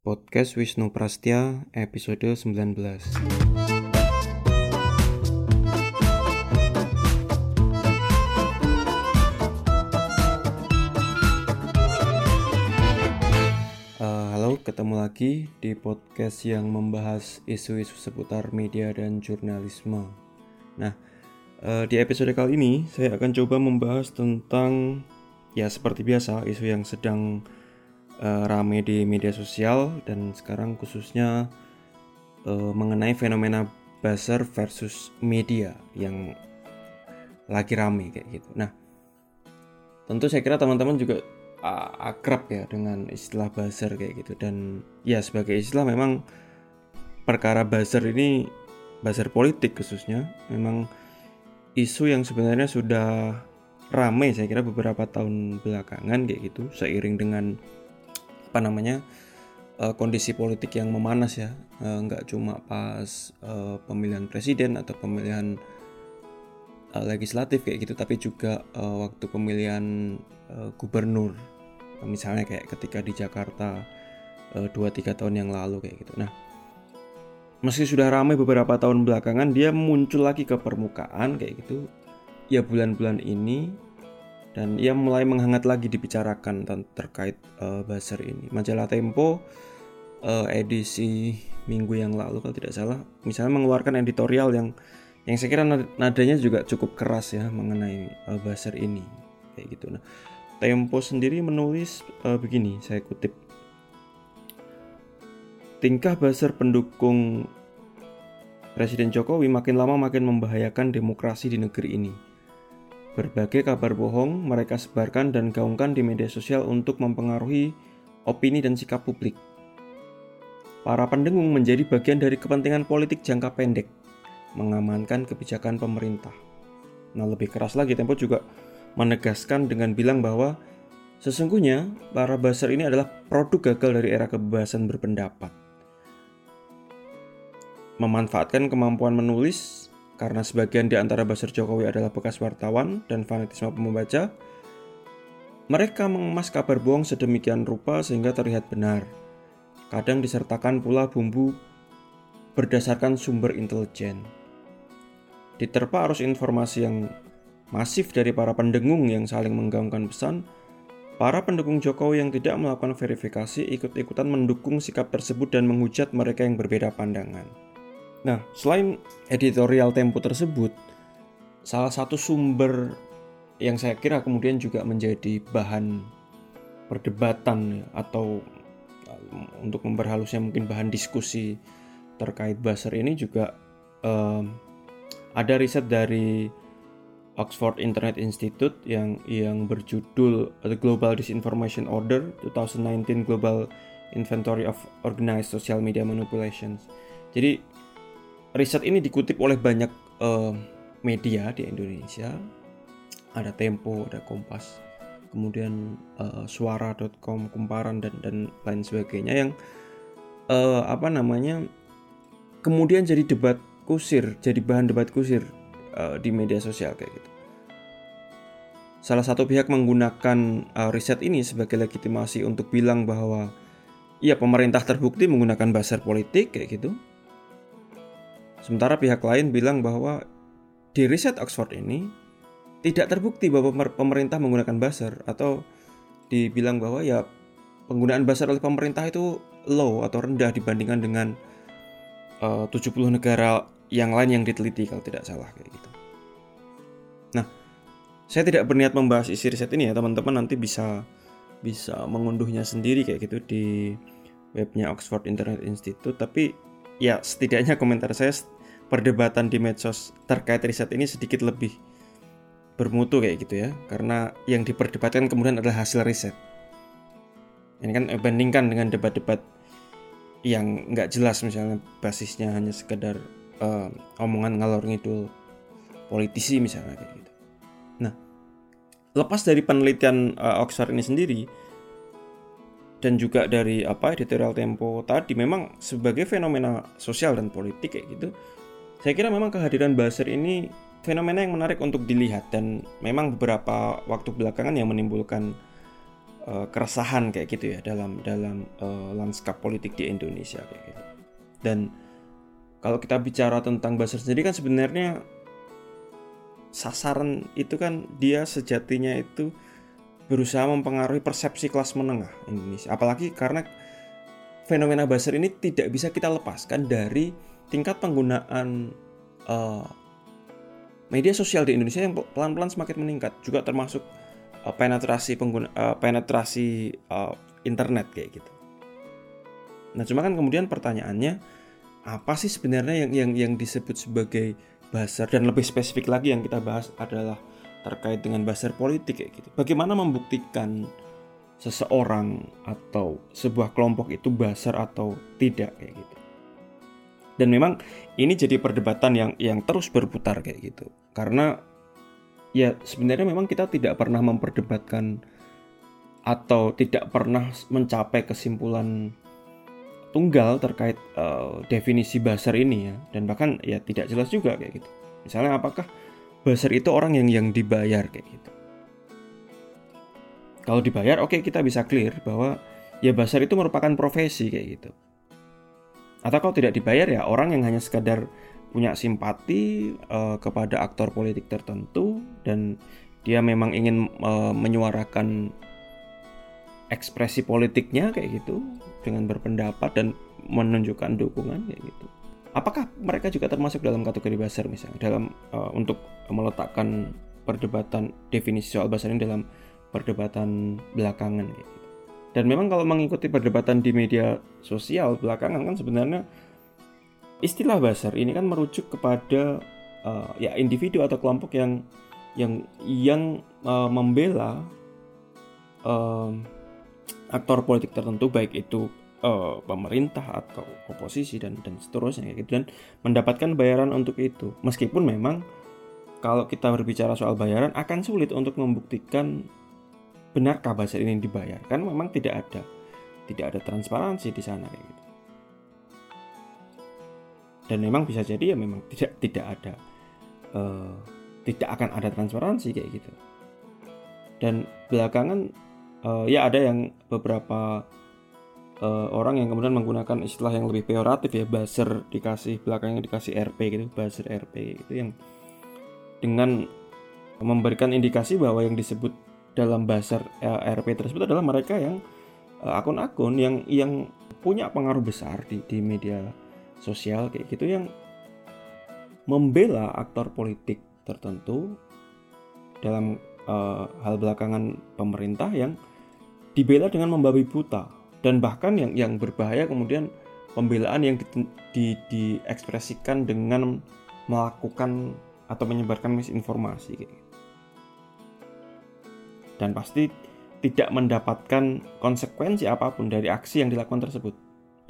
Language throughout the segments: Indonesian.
Podcast Wisnu Prastya episode 19 ketemu lagi di podcast yang membahas isu-isu seputar media dan jurnalisme. Nah, eh, di episode kali ini saya akan coba membahas tentang ya seperti biasa isu yang sedang uh, rame di media sosial dan sekarang khususnya uh, mengenai fenomena buzzer versus media yang lagi rame kayak gitu. Nah, tentu saya kira teman-teman juga akrab ya dengan istilah buzzer kayak gitu dan ya sebagai istilah memang perkara buzzer ini buzzer politik khususnya memang isu yang sebenarnya sudah ramai saya kira beberapa tahun belakangan kayak gitu seiring dengan apa namanya uh, kondisi politik yang memanas ya. Uh, nggak cuma pas uh, pemilihan presiden atau pemilihan legislatif kayak gitu tapi juga waktu pemilihan gubernur. Misalnya kayak ketika di Jakarta uh, 2-3 tahun yang lalu kayak gitu. Nah meski sudah ramai beberapa tahun belakangan dia muncul lagi ke permukaan kayak gitu ya bulan-bulan ini dan ia mulai menghangat lagi dibicarakan terkait uh, buzzer ini majalah Tempo uh, edisi minggu yang lalu kalau tidak salah misalnya mengeluarkan editorial yang yang saya kira nadanya juga cukup keras ya mengenai uh, buzzer ini kayak gitu. Nah, Tempo sendiri menulis uh, begini, saya kutip. Tingkah buzzer pendukung Presiden Jokowi makin lama makin membahayakan demokrasi di negeri ini. Berbagai kabar bohong mereka sebarkan dan gaungkan di media sosial untuk mempengaruhi opini dan sikap publik. Para pendengung menjadi bagian dari kepentingan politik jangka pendek mengamankan kebijakan pemerintah. Nah, lebih keras lagi Tempo juga menegaskan dengan bilang bahwa sesungguhnya para buzzer ini adalah produk gagal dari era kebebasan berpendapat. Memanfaatkan kemampuan menulis karena sebagian di antara buzzer Jokowi adalah bekas wartawan dan fanatisme pembaca, mereka mengemas kabar bohong sedemikian rupa sehingga terlihat benar. Kadang disertakan pula bumbu berdasarkan sumber intelijen. Diterpa arus informasi yang masif dari para pendengung yang saling menggaungkan pesan, para pendukung Jokowi yang tidak melakukan verifikasi ikut-ikutan mendukung sikap tersebut dan menghujat mereka yang berbeda pandangan. Nah, selain editorial Tempo tersebut, salah satu sumber yang saya kira kemudian juga menjadi bahan perdebatan atau untuk memperhalusnya mungkin bahan diskusi terkait buzzer ini juga um, ada riset dari Oxford Internet Institute yang yang berjudul The Global Disinformation Order 2019 Global Inventory of Organized Social Media Manipulations. Jadi riset ini dikutip oleh banyak uh, media di Indonesia. Ada Tempo, ada Kompas, kemudian uh, suara.com, Kumparan dan dan lain sebagainya yang uh, apa namanya kemudian jadi debat kusir, jadi bahan debat kusir uh, di media sosial kayak gitu. Salah satu pihak menggunakan uh, riset ini sebagai legitimasi untuk bilang bahwa ya pemerintah terbukti menggunakan buzzer politik kayak gitu. Sementara pihak lain bilang bahwa di riset Oxford ini tidak terbukti bahwa pemerintah menggunakan buzzer atau dibilang bahwa ya penggunaan buzzer oleh pemerintah itu low atau rendah dibandingkan dengan uh, 70 negara yang lain yang diteliti kalau tidak salah kayak gitu. Nah, saya tidak berniat membahas isi riset ini ya teman-teman nanti bisa bisa mengunduhnya sendiri kayak gitu di webnya Oxford Internet Institute tapi ya setidaknya komentar saya perdebatan di medsos terkait riset ini sedikit lebih bermutu kayak gitu ya karena yang diperdebatkan kemudian adalah hasil riset ini kan bandingkan dengan debat-debat yang nggak jelas misalnya basisnya hanya sekedar uh, omongan ngalor ngidul politisi misalnya kayak gitu. Nah, lepas dari penelitian uh, Oxford ini sendiri dan juga dari apa editorial Tempo tadi memang sebagai fenomena sosial dan politik kayak gitu, saya kira memang kehadiran buzzer ini fenomena yang menarik untuk dilihat dan memang beberapa waktu belakangan yang menimbulkan uh, keresahan kayak gitu ya dalam dalam uh, lanskap politik di Indonesia kayak gitu. Dan kalau kita bicara tentang buzzer sendiri kan sebenarnya sasaran itu kan dia sejatinya itu berusaha mempengaruhi persepsi kelas menengah Indonesia. Apalagi karena fenomena buzzer ini tidak bisa kita lepaskan dari tingkat penggunaan uh, media sosial di Indonesia yang pelan-pelan semakin meningkat. Juga termasuk uh, penetrasi pengguna uh, penetrasi uh, internet kayak gitu. Nah, cuma kan kemudian pertanyaannya apa sih sebenarnya yang yang yang disebut sebagai buzzer dan lebih spesifik lagi yang kita bahas adalah terkait dengan buzzer politik kayak gitu. Bagaimana membuktikan seseorang atau sebuah kelompok itu buzzer atau tidak kayak gitu. Dan memang ini jadi perdebatan yang yang terus berputar kayak gitu. Karena ya sebenarnya memang kita tidak pernah memperdebatkan atau tidak pernah mencapai kesimpulan tunggal terkait uh, definisi buzzer ini ya dan bahkan ya tidak jelas juga kayak gitu. Misalnya apakah buzzer itu orang yang yang dibayar kayak gitu. Kalau dibayar oke okay, kita bisa clear bahwa ya buzzer itu merupakan profesi kayak gitu. Atau kalau tidak dibayar ya orang yang hanya sekadar punya simpati uh, kepada aktor politik tertentu dan dia memang ingin uh, menyuarakan ekspresi politiknya kayak gitu dengan berpendapat dan menunjukkan dukungan kayak gitu. Apakah mereka juga termasuk dalam kategori buzzer misalnya dalam uh, untuk meletakkan perdebatan definisi soal buzzer ini dalam perdebatan belakangan gitu. Dan memang kalau mengikuti perdebatan di media sosial belakangan kan sebenarnya istilah buzzer ini kan merujuk kepada uh, ya individu atau kelompok yang yang yang uh, membela uh, aktor politik tertentu baik itu uh, pemerintah atau oposisi dan dan seterusnya gitu dan mendapatkan bayaran untuk itu. Meskipun memang kalau kita berbicara soal bayaran akan sulit untuk membuktikan benarkah bahasa ini dibayar kan memang tidak ada tidak ada transparansi di sana kayak gitu. Dan memang bisa jadi ya memang tidak tidak ada uh, tidak akan ada transparansi kayak gitu. Dan belakangan uh, ya ada yang beberapa uh, orang yang kemudian menggunakan istilah yang lebih peoratif ya buzzer dikasih belakangnya dikasih RP gitu buzzer RP gitu yang dengan memberikan indikasi bahwa yang disebut dalam buzzer uh, RP tersebut adalah mereka yang akun-akun uh, yang yang punya pengaruh besar di di media sosial kayak gitu yang membela aktor politik tertentu dalam uh, hal belakangan pemerintah yang dibela dengan membabi buta dan bahkan yang yang berbahaya kemudian pembelaan yang di, di, diekspresikan dengan melakukan atau menyebarkan misinformasi gitu. dan pasti tidak mendapatkan konsekuensi apa pun dari aksi yang dilakukan tersebut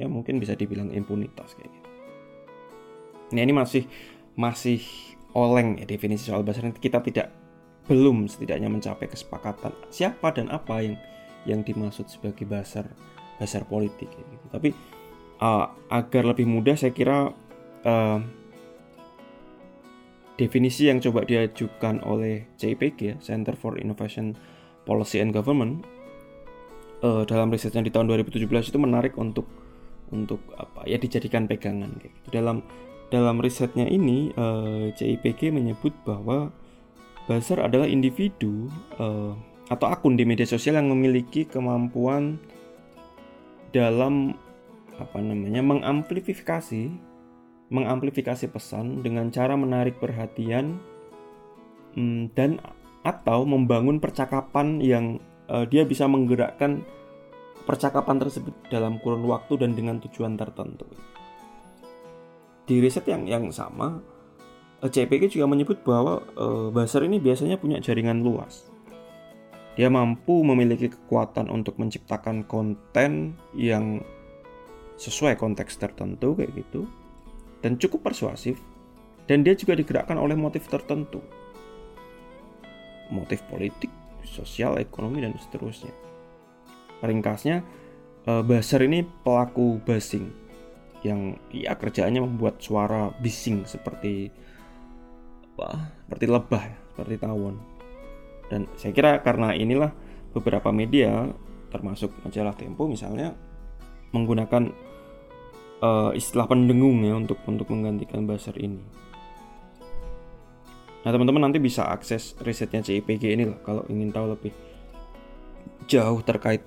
ya mungkin bisa dibilang impunitas kayak gitu. Nah ini masih masih oleng ya definisi soal buzzer kita tidak belum setidaknya mencapai kesepakatan siapa dan apa yang yang dimaksud sebagai basar basar politik gitu. Tapi uh, agar lebih mudah saya kira uh, definisi yang coba diajukan oleh CIPG ya, Center for Innovation Policy and Government uh, dalam risetnya di tahun 2017 itu menarik untuk untuk apa ya dijadikan pegangan gitu. Dalam dalam risetnya ini uh, CIPG menyebut bahwa buzzer adalah individu uh, atau akun di media sosial yang memiliki kemampuan dalam apa namanya mengamplifikasi mengamplifikasi pesan dengan cara menarik perhatian hmm, dan atau membangun percakapan yang uh, dia bisa menggerakkan percakapan tersebut dalam kurun waktu dan dengan tujuan tertentu. Di riset yang yang sama, eh, CPG juga menyebut bahwa uh, buzzer ini biasanya punya jaringan luas dia mampu memiliki kekuatan untuk menciptakan konten yang sesuai konteks tertentu kayak gitu dan cukup persuasif dan dia juga digerakkan oleh motif tertentu. Motif politik, sosial, ekonomi dan seterusnya. Ringkasnya eh, buzzer ini pelaku buzzing yang ya kerjaannya membuat suara bising seperti apa seperti lebah seperti tawon dan saya kira karena inilah beberapa media termasuk majalah Tempo misalnya menggunakan uh, istilah pendengung ya untuk untuk menggantikan buzzer ini. Nah teman-teman nanti bisa akses risetnya CIPG ini lah kalau ingin tahu lebih jauh terkait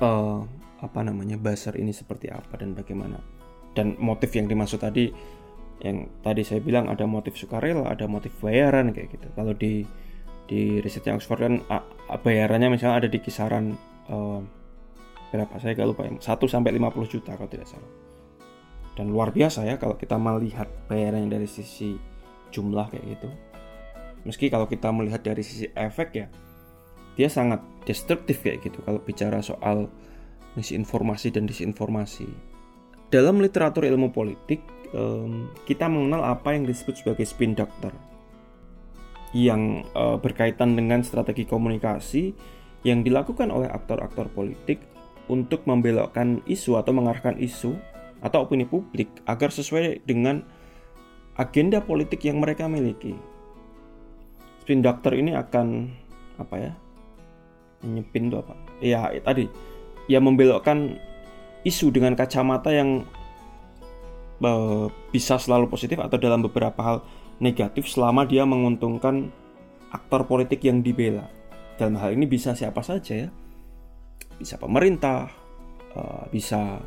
uh, apa namanya buzzer ini seperti apa dan bagaimana dan motif yang dimaksud tadi yang tadi saya bilang ada motif sukarela, ada motif bayaran kayak gitu. Kalau di di risetnya Oxford kan bayarannya misalnya ada di kisaran uh, berapa saya gak lupa 1 sampai 50 juta kalau tidak salah. Dan luar biasa ya kalau kita melihat bayarannya dari sisi jumlah kayak gitu. Meski kalau kita melihat dari sisi efek ya dia sangat destruktif kayak gitu kalau bicara soal misinformasi dan disinformasi. Dalam literatur ilmu politik kita mengenal apa yang disebut sebagai spin doctor yang uh, berkaitan dengan strategi komunikasi yang dilakukan oleh aktor-aktor politik untuk membelokkan isu atau mengarahkan isu atau opini publik agar sesuai dengan agenda politik yang mereka miliki. Spin doctor ini akan apa ya? Nyepin itu apa? Ya, tadi ya membelokkan isu dengan kacamata yang bisa selalu positif atau dalam beberapa hal negatif selama dia menguntungkan aktor politik yang dibela. Dalam hal ini bisa siapa saja ya, bisa pemerintah, eh, bisa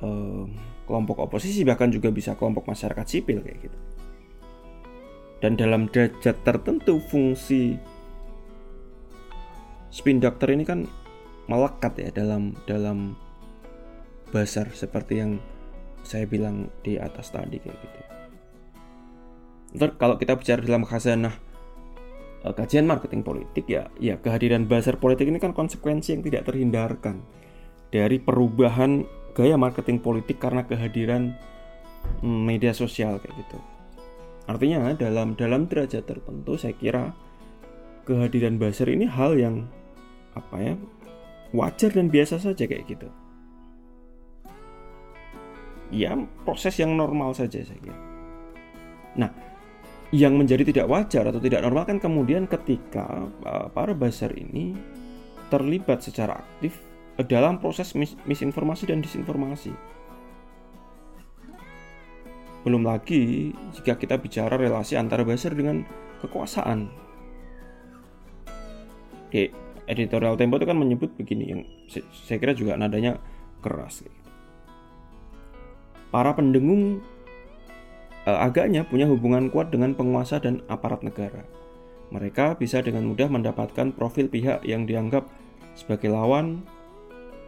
eh, kelompok oposisi bahkan juga bisa kelompok masyarakat sipil kayak gitu. Dan dalam derajat tertentu fungsi spin doctor ini kan melekat ya dalam dalam basar seperti yang saya bilang di atas tadi kayak gitu. Ntar kalau kita bicara dalam khazanah uh, kajian marketing politik ya, ya kehadiran bazar politik ini kan konsekuensi yang tidak terhindarkan dari perubahan gaya marketing politik karena kehadiran mm, media sosial kayak gitu. Artinya dalam dalam derajat tertentu saya kira kehadiran buzzer ini hal yang apa ya wajar dan biasa saja kayak gitu ya proses yang normal saja saya kira. Nah, yang menjadi tidak wajar atau tidak normal kan kemudian ketika uh, para buzzer ini terlibat secara aktif dalam proses mis misinformasi dan disinformasi. Belum lagi jika kita bicara relasi antara buzzer dengan kekuasaan. Oke, editorial Tempo itu kan menyebut begini yang saya kira juga nadanya keras para pendengung eh, agaknya punya hubungan kuat dengan penguasa dan aparat negara. Mereka bisa dengan mudah mendapatkan profil pihak yang dianggap sebagai lawan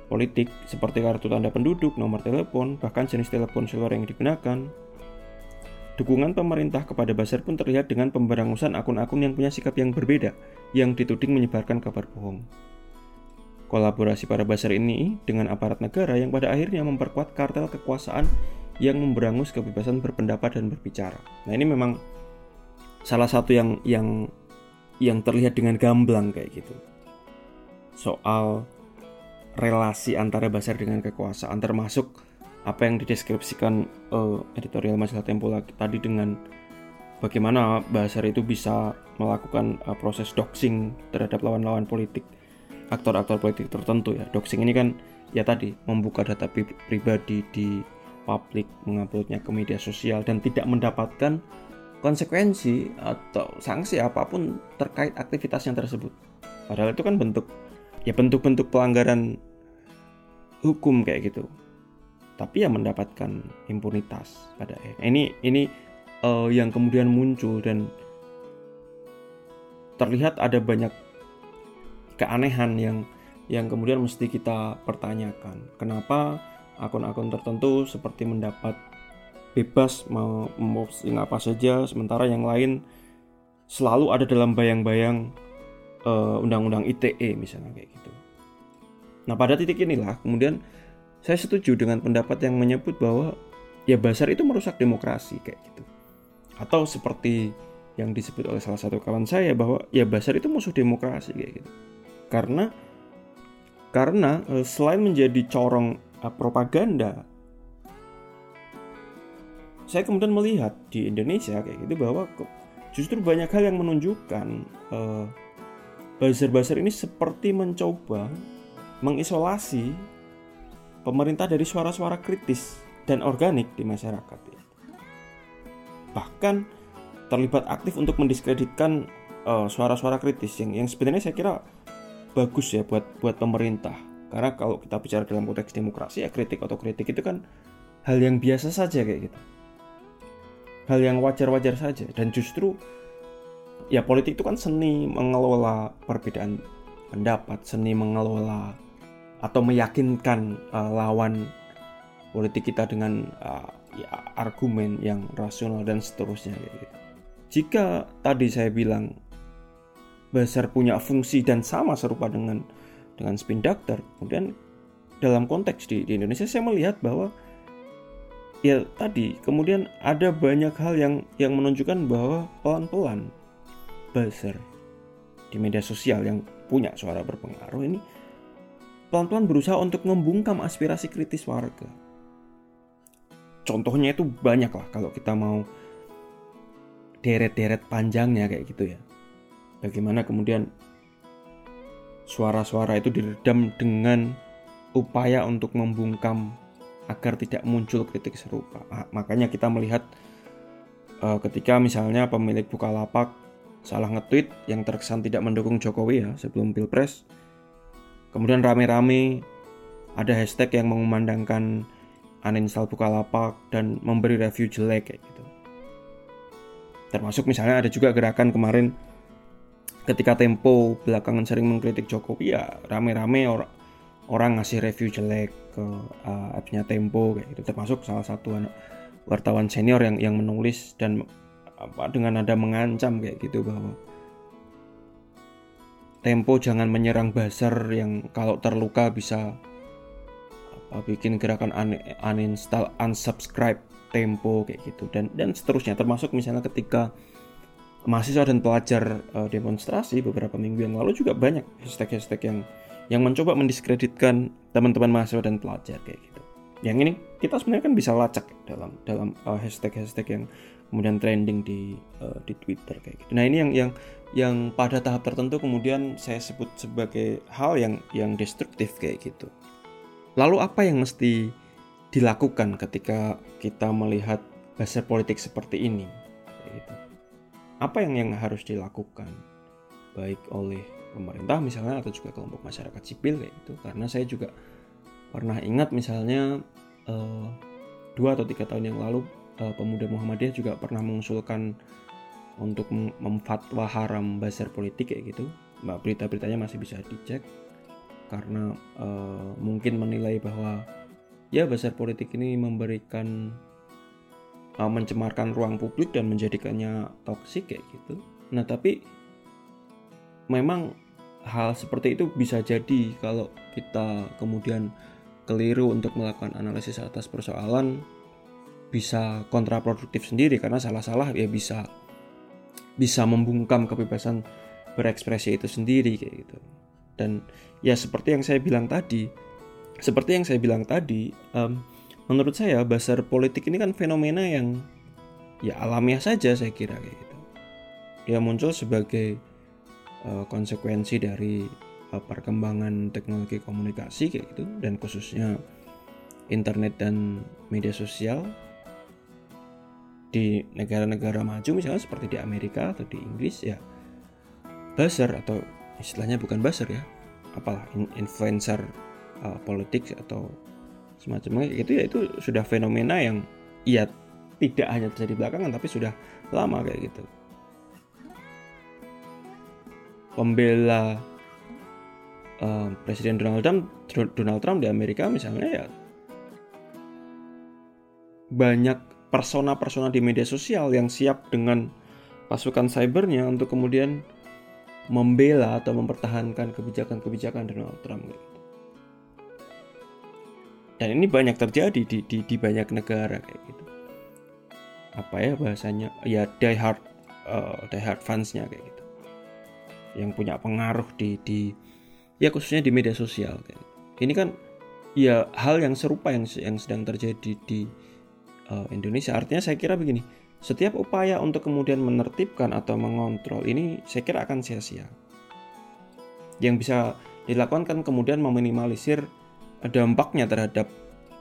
politik seperti kartu tanda penduduk, nomor telepon, bahkan jenis telepon seluler yang digunakan. Dukungan pemerintah kepada Basar pun terlihat dengan pemberangusan akun-akun yang punya sikap yang berbeda, yang dituding menyebarkan kabar bohong. Kolaborasi para Basar ini dengan aparat negara yang pada akhirnya memperkuat kartel kekuasaan yang memberangus kebebasan berpendapat dan berbicara. Nah, ini memang salah satu yang yang yang terlihat dengan gamblang kayak gitu. Soal relasi antara Basar dengan kekuasaan termasuk apa yang dideskripsikan uh, editorial majalah Tempo tadi dengan bagaimana Basar itu bisa melakukan uh, proses doxing terhadap lawan-lawan politik aktor-aktor politik tertentu ya. Doxing ini kan ya tadi membuka data pribadi di publik, menguploadnya ke media sosial dan tidak mendapatkan konsekuensi atau sanksi apa pun terkait aktivitasnya tersebut. Padahal itu kan bentuk ya bentuk-bentuk pelanggaran hukum kayak gitu. Tapi ya mendapatkan impunitas pada akhirnya. Ini ini uh, yang kemudian muncul dan terlihat ada banyak keanehan yang yang kemudian mesti kita pertanyakan. Kenapa akun-akun tertentu seperti mendapat bebas mau memposting apa saja sementara yang lain selalu ada dalam bayang-bayang uh, undang-undang ITE misalnya kayak gitu. Nah, pada titik inilah kemudian saya setuju dengan pendapat yang menyebut bahwa ya basar itu merusak demokrasi kayak gitu. Atau seperti yang disebut oleh salah satu kawan saya bahwa ya basar itu musuh demokrasi kayak gitu karena karena eh, selain menjadi corong propaganda saya kemudian melihat di Indonesia kayak gitu bahwa justru banyak hal yang menunjukkan uh, buzzer-buzzer ini seperti mencoba mengisolasi pemerintah dari suara-suara kritis dan organik di masyarakat. Bahkan terlibat aktif untuk mendiskreditkan suara suara-suara kritis yang yang sebenarnya saya kira bagus ya buat buat pemerintah. Karena kalau kita bicara dalam konteks demokrasi ya kritik atau kritik itu kan hal yang biasa saja kayak gitu hal yang wajar-wajar saja dan justru ya politik itu kan seni mengelola perbedaan pendapat, seni mengelola atau meyakinkan uh, lawan politik kita dengan uh, ya, argumen yang rasional dan seterusnya gitu. Jika tadi saya bilang Basar punya fungsi dan sama serupa dengan dengan spin doctor, kemudian dalam konteks di, di Indonesia saya melihat bahwa ya tadi kemudian ada banyak hal yang yang menunjukkan bahwa pelan-pelan buzzer di media sosial yang punya suara berpengaruh ini pelan-pelan berusaha untuk membungkam aspirasi kritis warga. Contohnya itu banyak lah kalau kita mau deret-deret panjangnya kayak gitu ya. Bagaimana kemudian suara-suara itu diredam dengan upaya untuk membungkam agar tidak muncul kritik serupa. Nah, makanya kita melihat uh, ketika misalnya pemilik Bukalapak salah nge-tweet yang terkesan tidak mendukung Jokowi ya sebelum Pilpres. Kemudian rame-rame ada hashtag yang mengumandangkan uninstall Bukalapak dan memberi review jelek kayak gitu. Termasuk misalnya ada juga gerakan kemarin ketika Tempo belakangan sering mengkritik Jokowi ya rame-rame orang orang ngasih review jelek ke uh, Tempo kayak gitu. Termasuk salah satu anak wartawan senior yang yang menulis dan apa dengan nada mengancam kayak gitu bahwa Tempo jangan menyerang Basar yang kalau terluka bisa apa bikin gerakan un uninstall unsubscribe Tempo kayak gitu. Dan dan seterusnya. Termasuk misalnya ketika mahasiswa dan pelajar uh, demonstrasi beberapa minggu yang lalu juga banyak hashtag-hashtag yang yang mencoba mendiskreditkan teman-teman mahasiswa dan pelajar kayak gitu. Yang ini kita sebenarnya kan bisa lacak dalam dalam uh, hashtag-hashtag yang kemudian trending di uh, di Twitter kayak gitu. Nah, ini yang yang yang pada tahap tertentu kemudian saya sebut sebagai hal yang yang destruktif kayak gitu. Lalu apa yang mesti dilakukan ketika kita melihat bahasa politik seperti ini? Apa yang yang harus dilakukan? Baik oleh pemerintah misalnya atau juga kelompok masyarakat sipil kayak gitu. Karena saya juga pernah ingat misalnya uh, dua atau tiga tahun yang lalu uh, pemuda Muhammadiyah juga pernah mengusulkan untuk memfatwa haram bazar politik kayak gitu. Mbak berita-beritanya masih bisa dicek. Karena uh, mungkin menilai bahwa ya bazar politik ini memberikan uh, mencemarkan ruang publik dan menjadikannya toksik kayak gitu. Nah tapi memang hal seperti itu bisa jadi kalau kita kemudian keliru untuk melakukan analisis atas persoalan bisa kontraproduktif sendiri karena salah-salah ya bisa bisa membungkam kebebasan berekspresi itu sendiri kayak gitu. Dan ya seperti yang saya bilang tadi seperti yang saya bilang tadi um, menurut saya basar politik ini kan fenomena yang ya alamiah saja saya kira kayak gitu. Dia muncul sebagai uh, konsekuensi dari uh, perkembangan teknologi komunikasi kayak gitu dan khususnya internet dan media sosial di negara-negara maju misalnya seperti di Amerika atau di Inggris ya buzzer atau istilahnya bukan buzzer ya apalah influencer uh, politik atau semacamnya itu ya itu sudah fenomena yang ya tidak hanya terjadi belakangan tapi sudah lama kayak gitu pembela uh, Presiden Donald Trump Donald Trump di Amerika misalnya ya banyak persona-persona di media sosial yang siap dengan pasukan cybernya untuk kemudian membela atau mempertahankan kebijakan-kebijakan Donald Trump gitu. Dan ini banyak terjadi di, di, di banyak negara kayak gitu. Apa ya bahasanya? Ya die hard uh, die hard fansnya kayak gitu yang punya pengaruh di di ya khususnya di media sosial ini kan ya hal yang serupa yang yang sedang terjadi di uh, Indonesia. Artinya saya kira begini, setiap upaya untuk kemudian menertibkan atau mengontrol ini saya kira akan sia-sia. Yang bisa dilakukan kan kemudian meminimalisir dampaknya terhadap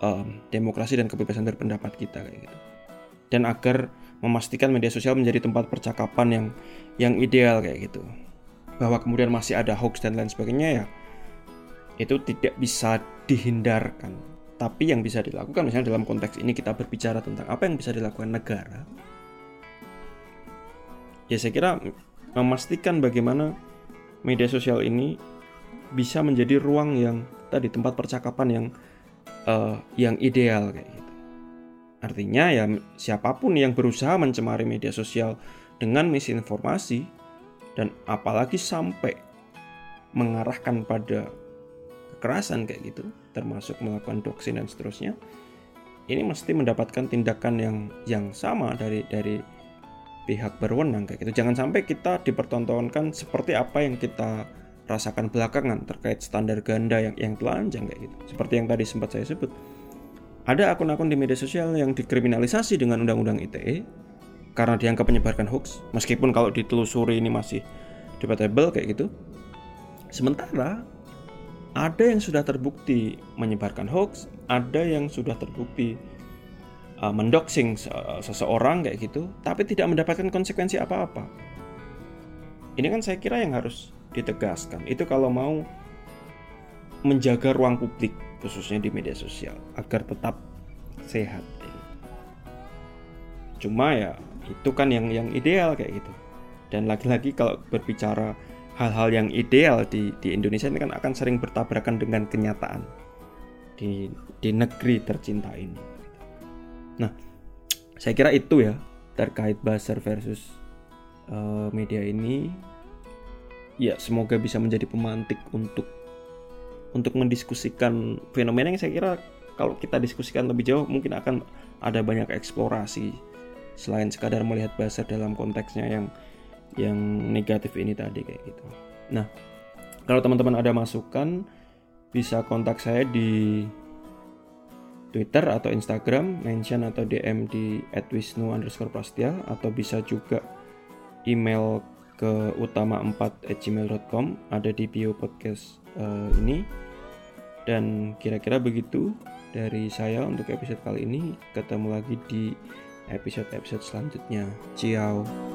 um, demokrasi dan kebebasan berpendapat kita kayak gitu. Dan agar memastikan media sosial menjadi tempat percakapan yang yang ideal kayak gitu. Bahwa kemudian masih ada hoax dan lain sebagainya ya itu tidak bisa dihindarkan. Tapi yang bisa dilakukan misalnya dalam konteks ini kita berbicara tentang apa yang bisa dilakukan negara. Ya saya kira memastikan bagaimana media sosial ini bisa menjadi ruang yang tadi tempat percakapan yang uh, yang ideal kayak gitu. Artinya ya siapa pun yang berusaha mencemari media sosial dengan misinformasi dan apalagi sampai mengarahkan pada kekerasan kayak gitu, termasuk melakukan doxing dan seterusnya, ini mesti mendapatkan tindakan yang yang sama dari dari pihak berwenang kayak gitu. Jangan sampai kita dipertontonkan seperti apa yang kita rasakan belakangan terkait standar ganda yang yang telanjang kayak gitu. Seperti yang tadi sempat saya sebut. Ada akun-akun di media sosial yang dikriminalisasi dengan undang-undang ITE karena dianggap menyebarkan hoax, meskipun kalau ditelusuri ini masih debatable kayak gitu. Sementara ada yang sudah terbukti menyebarkan hoax, ada yang sudah terbukti uh, mendoxing seseorang kayak gitu, tapi tidak mendapatkan konsekuensi apa-apa. Ini kan saya kira yang harus ditegaskan. Itu kalau mau menjaga ruang publik khususnya di media sosial agar tetap sehat. Cuma ya itu kan yang yang ideal kayak gitu. Dan lagi-lagi kalau berbicara hal-hal yang ideal di di Indonesia ini kan akan sering bertabrakan dengan kenyataan di di negeri tercinta ini. Nah, saya kira itu ya terkait buzzer versus uh, media ini. Ya, semoga bisa menjadi pemantik untuk untuk mendiskusikan fenomena yang saya kira kalau kita diskusikan lebih jauh mungkin akan ada banyak eksplorasi selain sekadar melihat buzzer dalam konteksnya yang yang negatif ini tadi kayak gitu. Nah, kalau teman-teman ada masukan bisa kontak saya di Twitter atau Instagram, mention atau DM di @wisnu underscore prastia atau bisa juga email ke utama4@gmail.com ada di bio podcast uh, ini. Dan kira-kira begitu dari saya untuk episode kali ini. Ketemu lagi di episode-episode selanjutnya. Ciao